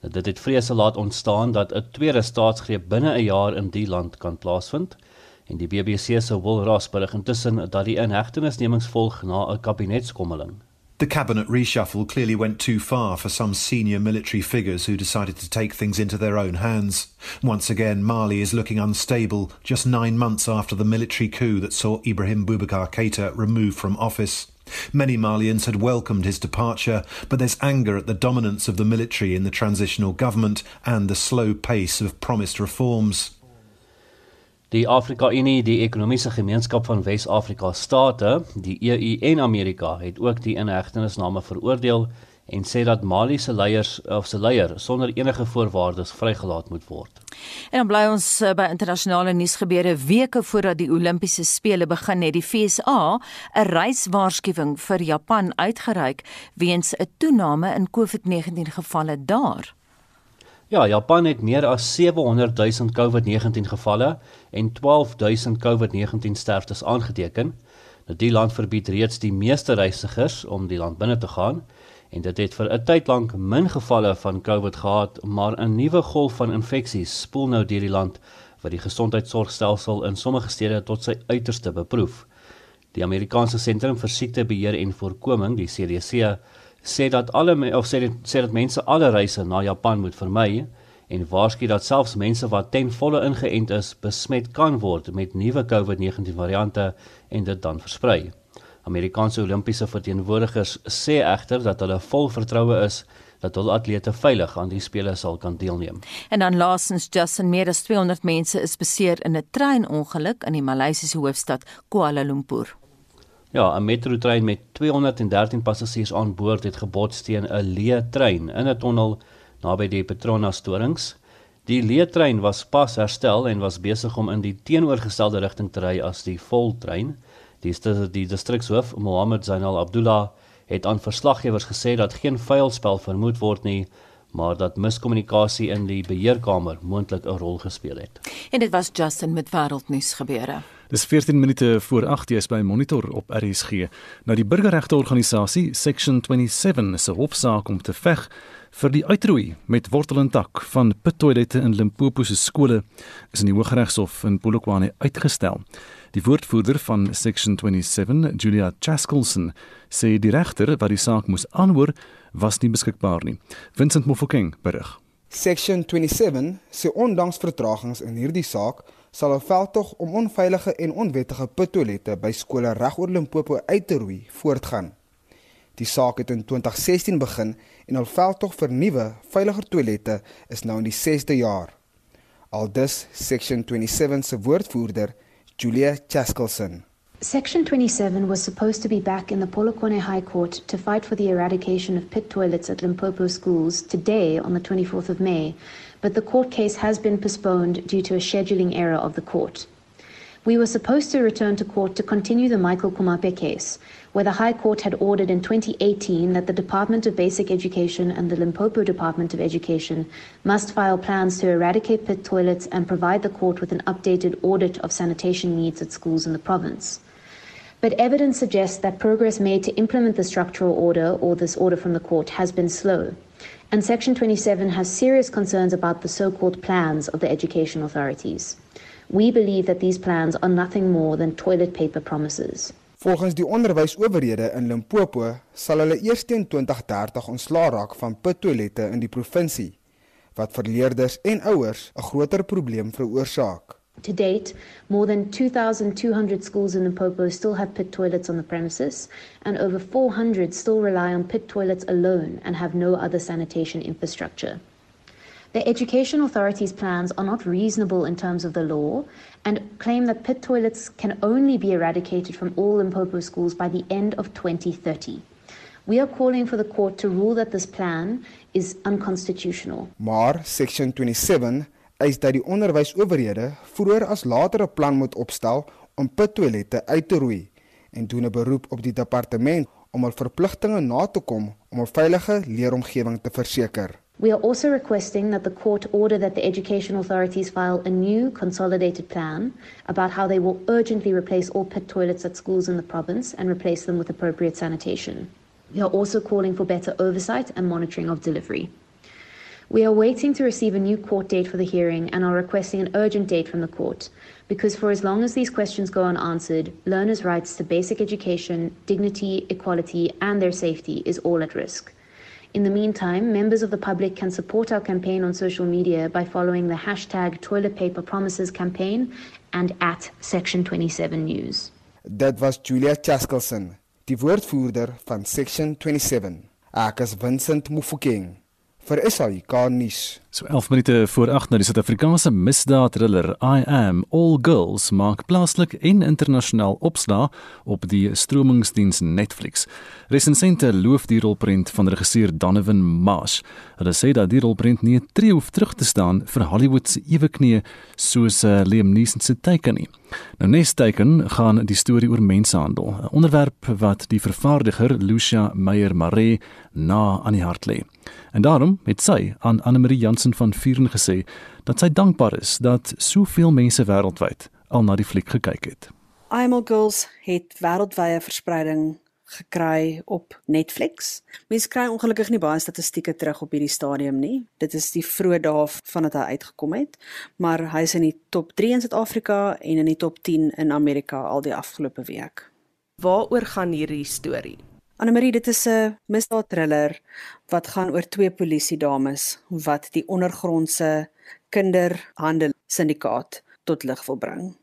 Nou, dit het vrese laat ontstaan dat 'n tweede staatsgreep binne 'n jaar in die land kan plaasvind. En die BBC se Will Ross berig intussen dat die inhegtenisnemings volg na 'n kabinetskommeling. The cabinet reshuffle clearly went too far for some senior military figures who decided to take things into their own hands. Once again, Mali is looking unstable just nine months after the military coup that saw Ibrahim Boubacar Keita removed from office. Many Malians had welcomed his departure, but there's anger at the dominance of the military in the transitional government and the slow pace of promised reforms. Die Afrika Unie, die ekonomiese gemeenskap van Wes-Afrika state, die EU en Amerika het ook die inhegtenisname veroordeel en sê dat Mali se leiers of se leier sonder enige voorwaardes vrygelaat moet word. En dan bly ons eh, by internasionale nuusgebeure weke voordat die Olimpiese spele begin het die FSA 'n reiswaarskuwing vir Japan uitgereik weens 'n toename in COVID-19 gevalle daar. Ja, Japan het meer as 700 000 COVID-19 gevalle en 12 000 COVID-19 sterftes aangeteken. Nou die land verbied reeds die meeste reisigers om die land binne te gaan en dit het vir 'n tyd lank min gevalle van COVID gehad, maar 'n nuwe golf van infeksies spoel nou deur die land wat die gesondheidsorgstelsel in sommige stede tot sy uiterste beproef. Die Amerikaanse Sentrum vir Siektebeheer en Voorkoming, die CDC, sê dat alle of sê dit sê dat mense alle reise na Japan moet vermy en waarsku dat selfs mense wat ten volle ingeënt is, besmet kan word met nuwe COVID-19 variante en dit dan versprei. Amerikaanse Olimpiese verteenwoordigers sê egter dat hulle vol vertroue is dat hul atlete veilig aan die spele sal kan deelneem. En dan laasens Justin meer as 200 mense is beseer in 'n treinongeluk in die Maleisiese hoofstad Kuala Lumpur. Ja, 'n metrotrein met 213 passasiers aan boord het gebots teen 'n leë trein in 'n tonnel naby die Petronas storings. Die leë trein was pas herstel en was besig om in die teenoorgestelde rigting te ry as die voltrein. Die die distrikshoof Mohammed Zainal Abdullah het aan verslaggewers gesê dat geen vuilspel vermoed word nie, maar dat miskommunikasie in die beheerkamer moontlik 'n rol gespeel het. En dit was Justin met wêreldnuus gebeure. Dis 14 minute voor 8 jy is by Monitor op RSG. Nou die burgerregteorganisasie Section 27 is 'n hofsaak om te veg vir die uitroei met wortel en tak van pittoilette in Limpopo se skole is in die Hooggeregshof in Polokwane uitgestel. Die woordvoerder van Section 27, Julia Chaskelson, sê die regter wat die saak moes aanhoor, was nie beskikbaar nie. Vincent Mofokeng berig. Section 27 sê ondanks vertragings in hierdie saak sal 'n veldtog om onveilige en onwettige pittoilette by skole regoor Limpopo uit te roei voortgaan. Die saak het in 2016 begin en al veldtog vir nuwe, veiliger toilette is nou in die 6de jaar. Aldus Section 27 se woordvoerder Julia Chaskelson. Section 27 was supposed to be back in the Polokwane High Court to fight for the eradication of pit toilets at Limpopo schools today on the 24th of May, but the court case has been postponed due to a scheduling error of the court. We were supposed to return to court to continue the Michael Kumape case, where the High Court had ordered in 2018 that the Department of Basic Education and the Limpopo Department of Education must file plans to eradicate pit toilets and provide the court with an updated audit of sanitation needs at schools in the province. But evidence suggests that progress made to implement the structural order or this order from the court has been slow. And Section 27 has serious concerns about the so called plans of the education authorities. We believe that these plans are nothing more than toilet paper promises. Volgens die onderwysowerhede in Limpopo sal hulle eers teen 2030 ontslaa raak van pittoilette in die provinsie wat vir leerders en ouers 'n groter probleem veroorsaak. To date, more than 2,200 schools in Limpopo still have pit toilets on the premises, and over 400 still rely on pit toilets alone and have no other sanitation infrastructure. The education authorities' plans are not reasonable in terms of the law and claim that pit toilets can only be eradicated from all Limpopo schools by the end of 2030. We are calling for the court to rule that this plan is unconstitutional. Maar section 27 eis dat die onderwysowerhede vroeër as later 'n plan moet opstel om pit toilette uit te roei en doen 'n beroep op die departement om hul verpligtinge na te kom om 'n veilige leeromgewing te verseker. We are also requesting that the court order that the education authorities file a new consolidated plan about how they will urgently replace all pit toilets at schools in the province and replace them with appropriate sanitation. We are also calling for better oversight and monitoring of delivery. We are waiting to receive a new court date for the hearing and are requesting an urgent date from the court because for as long as these questions go unanswered, learners' rights to basic education, dignity, equality, and their safety is all at risk. In the meantime, members of the public can support our campaign on social media by following the hashtag Toilet Paper Promises campaign and at Section 27 News. Dit was Julia Chaskelson, die woordvoerder van Section 27. Ek is Vincent Mufokeng vir SAK nuus. So 11 minute voor 8 na die Suid-Afrikaanse misdaadthriller I Am All Girls maak plaaslik en internasionaal opslaa op die stromingsdiens Netflix. Resensente loof die rolprent van regisseur Donovan Marsh. Hulle sê dat die rolprent nie 'n tree hoef terug te staan vir Hollywood se eweknie soos uh, Liam Neeson se Taken nie. Nou nes Taken gaan die storie oor mensenhandel, 'n onderwerp wat die vervaardiger Lucia Meyer-Maree na aan die hart lê. En daarom het sy aan Anne-Marie Jansen van Vuren gesê dat sy dankbaar is dat soveel mense wêreldwyd al na die fliek gekyk het. I'm All Girls het wêreldwye verspreiding gekry op Netflix. Mense kry ongelukkig nie baie statistieke terug op hierdie stadium nie. Dit is die vroeë dae vandat hy uitgekom het, maar hy's in die top 3 in Suid-Afrika en in die top 10 in Amerika al die afgelope week. Waaroor gaan hierdie storie? Annelie, dit is 'n misdaadthriller wat gaan oor twee polisiedames wat die ondergrondse kinderhandel syndikaat tot lig wil bring.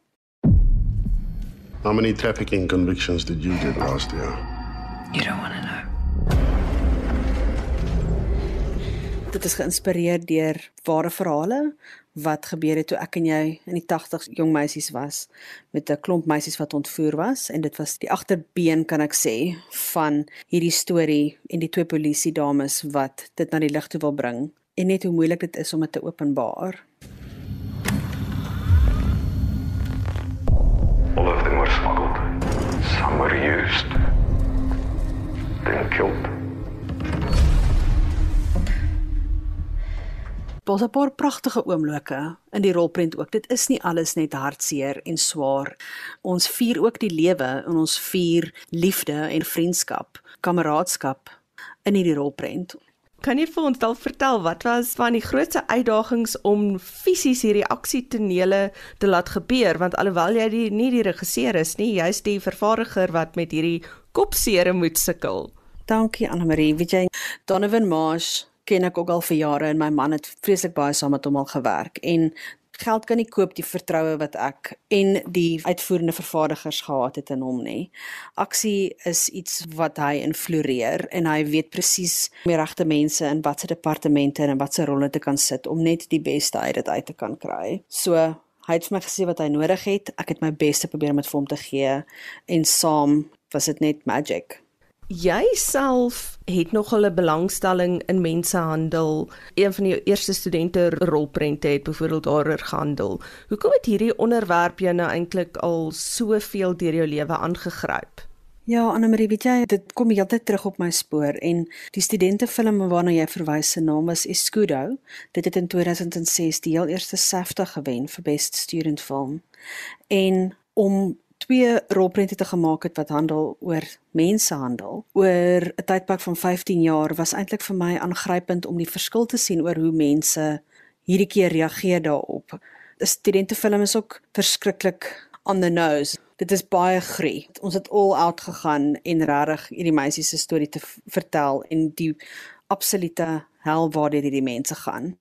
How many trafficking convictions did you get last year? You don't want to know. Dit is geïnspireer deur ware verhale wat gebeur het toe ek en jy in die 80s jong meisies was met 'n klomp meisies wat ontvoer was en dit was die agterbeen kan ek sê van hierdie storie en die twee polisie dames wat dit na die lig toe wil bring en net hoe moeilik dit is om dit te openbaar. All of them were smuggled. Some were used. Then killed. Daar's 'n paar pragtige oomblikke in die rolprent ook. Dit is nie alles net hartseer en swaar. Ons vier ook die lewe en ons vier liefde en vriendskap, kameraadskap in hierdie rolprent. Kan jy vir ons dalk vertel wat was van die grootste uitdagings om fisies hierdie aksietonele te laat gebeur want alhoewel jy die, nie die regisseur is nie, jy's die vervaardiger wat met hierdie kopseere moet sukkel. Dankie Anne-Marie. Weet jy Donovan Marsh ken ek ook al vir jare en my man het vreeslik baie saam met hom al gewerk en geld kan nie koop die vertroue wat ek en die uitvoerende vervaardigers gehad het in hom nie. Aksie is iets wat hy influeer en hy weet presies die regte mense in watter departemente en watter rolle te kan sit om net die beste uit dit uit te kan kry. So hy het vir my gesê wat hy nodig het. Ek het my bes te probeer om dit vir hom te gee en saam was dit net magic. Jy self het nogal 'n belangstelling in mensenhandel. Een van die eerste studente rolprente het byvoorbeeld daaroor gehandel. Hoekom het hierdie onderwerp jou nou eintlik al soveel deur jou lewe aangegryp? Ja, Annelie, weet jy, dit kom heeltyd terug op my spoor en die studentefilm waarna jy verwys se naam is Escudo. Dit het in 2006 die heel eerste SAFTA gewen vir Best Student Film. En om twee rolprente te gemaak het wat handel oor mensenhandel oor 'n tydperk van 15 jaar was eintlik vir my aangrypend om die verskil te sien oor hoe mense hierdie keer reageer daarop. 'n Studentefilm is ook verskriklik on the nose. Dit is baie grie. Ons het all out gegaan en regtig hierdie meisie se storie te vertel en die absolute hel waar dit hierdie mense gaan.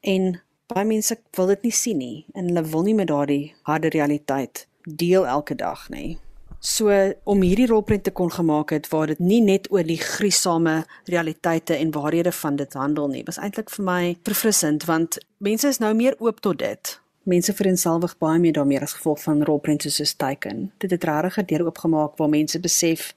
En baie mense wil dit nie sien nie en hulle wil nie met daardie harde realiteit deel elke dag nê. So om hierdie rolprent te kon gemaak het waar dit nie net oor die griesame realiteite en waarhede van dit handel nie, was eintlik vir my verfrissend want mense is nou meer oop tot dit. Mense vereenselwig baie meer daarmee as gevolg van rolprente soos Teiken. Dit het regtig 'n deur oopgemaak waar mense besef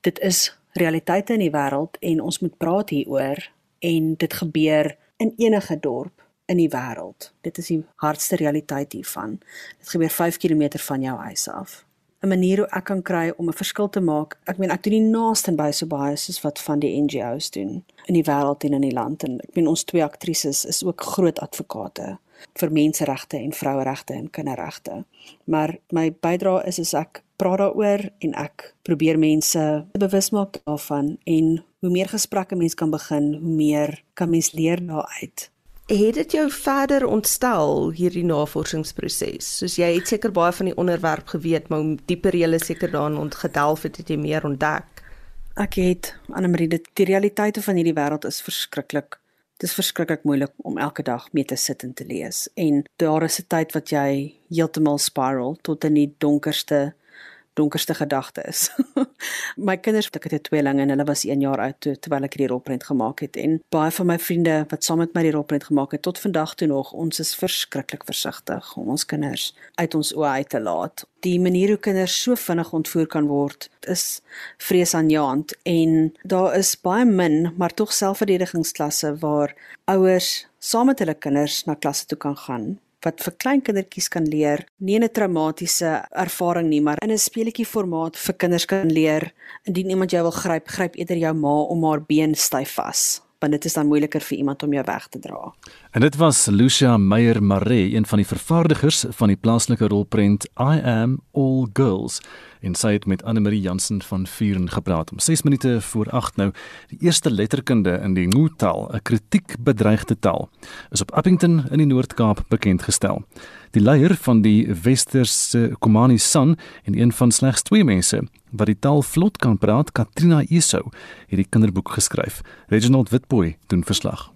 dit is realiteite in die wêreld en ons moet praat hieroor en dit gebeur in enige dorp in die wêreld. Dit is die hardste realiteit hiervan. Dit gebeur 5 km van jou huis af. 'n Manier hoe ek kan kry om 'n verskil te maak. Ek meen ek doen nie naaste by so baie soos wat van die NGO's doen in die wêreld en in die land en ek meen ons twee aktrises is ook groot advokate vir menseregte en vroueregte en kinderregte. Maar my bydrae is as ek praat daaroor en ek probeer mense bewus maak daarvan en hoe meer gesprekke mens kan begin, hoe meer kan mens leer daaruit het dit jou verder ontstel hierdie navorsingsproses? Soos jy het seker baie van die onderwerp geweet, maar om dieper jy seker daarin ontgedelf het, het jy meer ontdek. Ek het Annelie, dit die realiteite van hierdie wêreld is verskriklik. Dit is verskriklik moeilik om elke dag mee te sit en te lees. En daar is 'n tyd wat jy heeltemal spiral tot in die donkerste donkerste gedagte is. my kinders, ek het 'n tweeling en hulle was 1 jaar oud toe terwyl ek hierdie rolprent gemaak het en baie van my vriende wat saam met my die rolprent gemaak het tot vandag toe nog, ons is verskriklik versigtig om ons kinders uit ons oë uit te laat. Die manier hoe kinders so vinnig ontvoer kan word, is vreesaanjaend en daar is baie min, maar tog selfverdedigingsklasse waar ouers saam met hulle kinders na klasse toe kan gaan wat vir klein kindertjies kan leer, nie 'n traumatiese ervaring nie, maar in 'n speletjie formaat vir kinders kan leer. Indien iemand jou wil gryp, gryp eerder jou ma om haar been styf vas want dit is dan moeiliker vir iemand om jou weg te dra. En dit was Lucia Meyer Maree, een van die vervaardigers van die plaaslike rolprent I Am All Girls en sy het met Anne Marie Jansen van Vuren gepraat om 6 minute voor 8 nou die eerste letterkunde in die Ngutaal 'n kritiek bedreigde taal is op Appington in die Noord-Kaap bekend gestel. Die leier van die Westerse Komani San en een van slegs twee mense wat die taal vlot kan praat, Katrina Esou, het die kinderboek geskryf. Reginald Witboy doen verslag.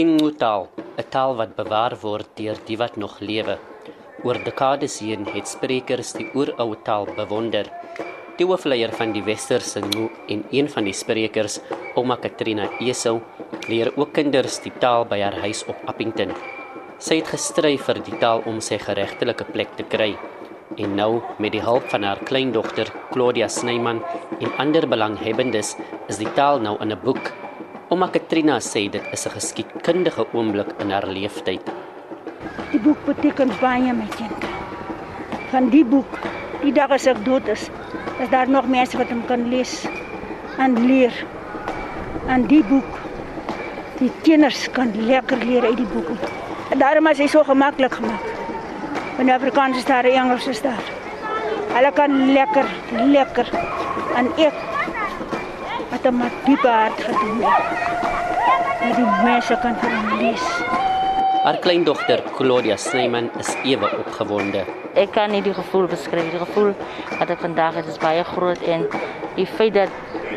Dingutaal, 'n taal wat bewaar word deur die wat nog lewe. Oor dekades heen het sprekers die oeroue taal bewonder. Die hoofleier van die Westerse Ngu en een van die sprekers, Ouma Katrina Esau, leer ook kinders die taal by haar huis op Appington. Sy het gestry vir die taal om sy geregtelike plek te kry. En nou, met die hulp van haar kleindogter, Claudia Snyman en ander belanghebbendes, is die taal nou in 'n boek Ouma Katrina sê dit is 'n geskiedkundige oomblik in haar lewenstyd. Die boek beteken baie my kind. Van die boek, die dag as ek dood is, is daar nog mense wat hom kan lees en leer. En die boek, die kinders kan lekker leer uit die boek. En daarom is hy so gemaklik gemaak. In Afrikaans is daar Engels is daar. Hulle kan lekker, lekker en ek wat hom met diepe hart gedoen het. Dat die mense kan lees. Haar kleindogter Claudia Snyman is ewe opgewonde. Ek kan nie die gevoel beskryf. Die gevoel wat ek vandag het is baie groot en die feit dat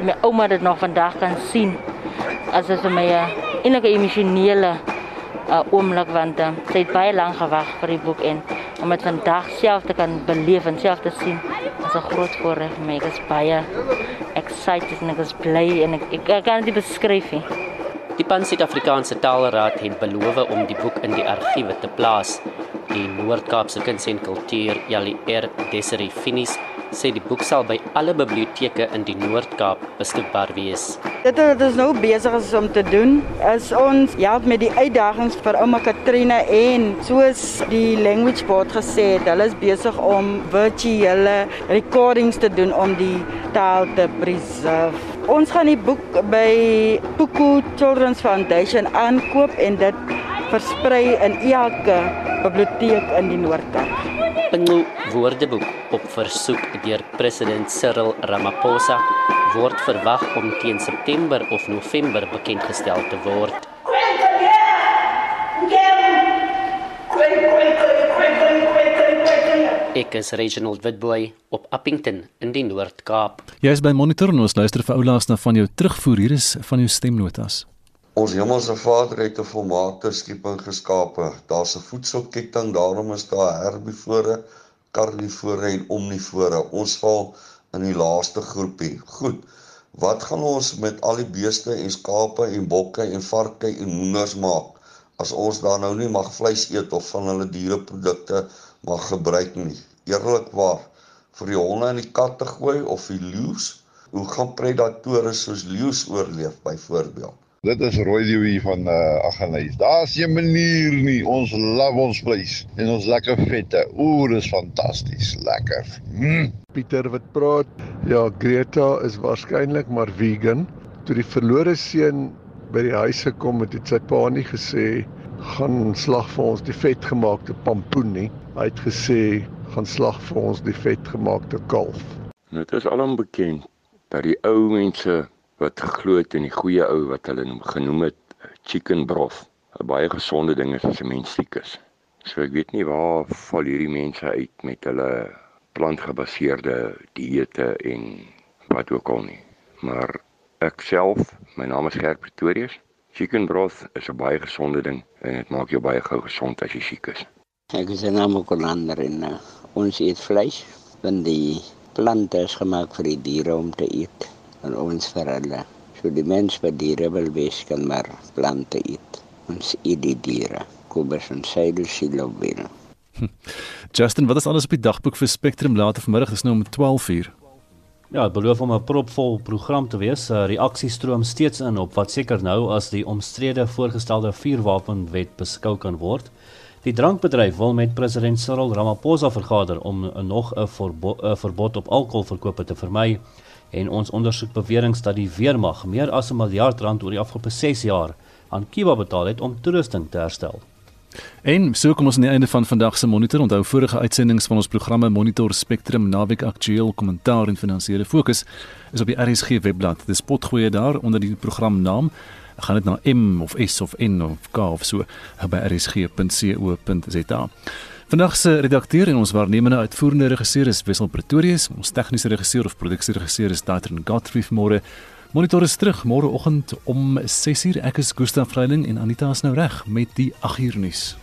my ouma dit nog vandag kan sien as dit vir my 'n enige emosionele uh, oomblik want uh, sy het baie lank gewag vir die boek en om dit vandag self te kan beleef en self te sien is 'n groot voorreg vir my. Ek is baie excited en ek is bly en ek, ek, ek kan dit beskryf nie. Die Pan-Suid-Afrikaanse Taalraad het beloof om die boek in die argiewe te plaas. Die Noord-Kaapse Kuns en Kultuur, Jali R. Desiree Finis, sê die boek sal by alle biblioteke in die Noord-Kaap beskikbaar wees. Dit wat ons nou besig is om te doen, is ons help met die uitdagings vir ouma Katrina en soos die language board gesê het, hulle is besig om virtuele recordings te doen om die taal te preserve. Ons gaan die boek by Puku Children's Foundation aankoop en dit versprei in elke biblioteek in die Noord-Kaap. Pingu Woordeboek op versoek deur president Cyril Ramaphosa word verwag om teen September of November bekend gestel te word. Ek is Reginald Witboy op Appington in die Noord-Kaap. Jy is by Monitor en ons luister vir oulaas na van jou terugvoer. Hier is van jou stemnotas. Ons hemelse Vader het 'n volmaakte skepping geskape. Daar's 'n voedselketting, daarom is daar herbivore, karnivore en omnivore. Ons val in die laaste groepie. Goed. Wat gaan ons met al die beeste en skape en bokke en varke en hoenders maak as ons dan nou nie mag vleis eet of van hulle diereprodukte mag gebruik nie? Eerlikwaar vir die honde en die katte gooi of die leeu's? Hoe gaan predatore soos leeu's oorleef byvoorbeeld? Dit is rooi die hier van uh, Aggeneys. Daar's 'n manier nie. Ons love ons vleis en ons lekker vette. Ooh, dis fantasties, lekker. Mm. Pieter wat praat. Ja, Greta is waarskynlik maar vegan. Toe die verlore seun by die huis gekom het, het sy pa nie gesê gaan slag vir ons die vetgemaakte pampoen nie. Hy het gesê gaan slag vir ons die vetgemaakte kalf. Dit is alom bekend dat die ou mense wat geglo het in die goeie ou wat hulle genoem het chicken broth. 'n Baie gesonde ding is as 'n mens siek is. So ek weet nie waar val hierdie mense uit met hulle plantgebaseerde dieete en wat ook al nie. Maar ek self, my naam is Gert Pretorius. Chicken broth is 'n baie gesonde ding en dit maak jou baie gou gesond as jy siek is. Ek is 'n naam Kolander en uh, ons eet vleis want die plante is gemaak vir die diere om te eet en ons vir hulle. So die mens wat diere wil wees kan maar plante eet. Ons eet die diere. Kobus en Seidel silo weer. Justin, wat is alles op die dagboek vir Spectrum later vanmiddag? Dis nou om 12:00. Ja, dit beloof om 'n propvol program te wees. Uh, Reaksies stroom steeds in op wat seker nou as die omstrede voorgestelde vuurwapenwet beskou kan word. Die drankbedryf wil met president Cyril Ramaphosa vergader om nog 'n verbo verbod op alkoholverkope te vermy en ons ondersoek beweringe dat die weermag meer as 'n miljard rand oor die afgelope 6 jaar aan Kiba betaal het om toerusting te herstel. En so kom ons aan die einde van vandag se monitor. Onthou vorige uitsendings van ons programme Monitor Spectrum, Naweek Aktueel, Kommentaar en Finansiële Fokus is op die RSG webblad. Dis potgoeie daar onder die programnaam. Gaan dit na M of S of N of K of so by rsg.co.za. Vandag se redakteur en ons waarnemende uitvoerende regisseur is Wessel Pretorius. Ons tegniese regisseur of produksieregisseur is Daitrin Godfrey môre. Monitor is terug môreoggend om 6uur. Ek is Gustaf Vreiling en Anita is nou reg met die 8uur nuus.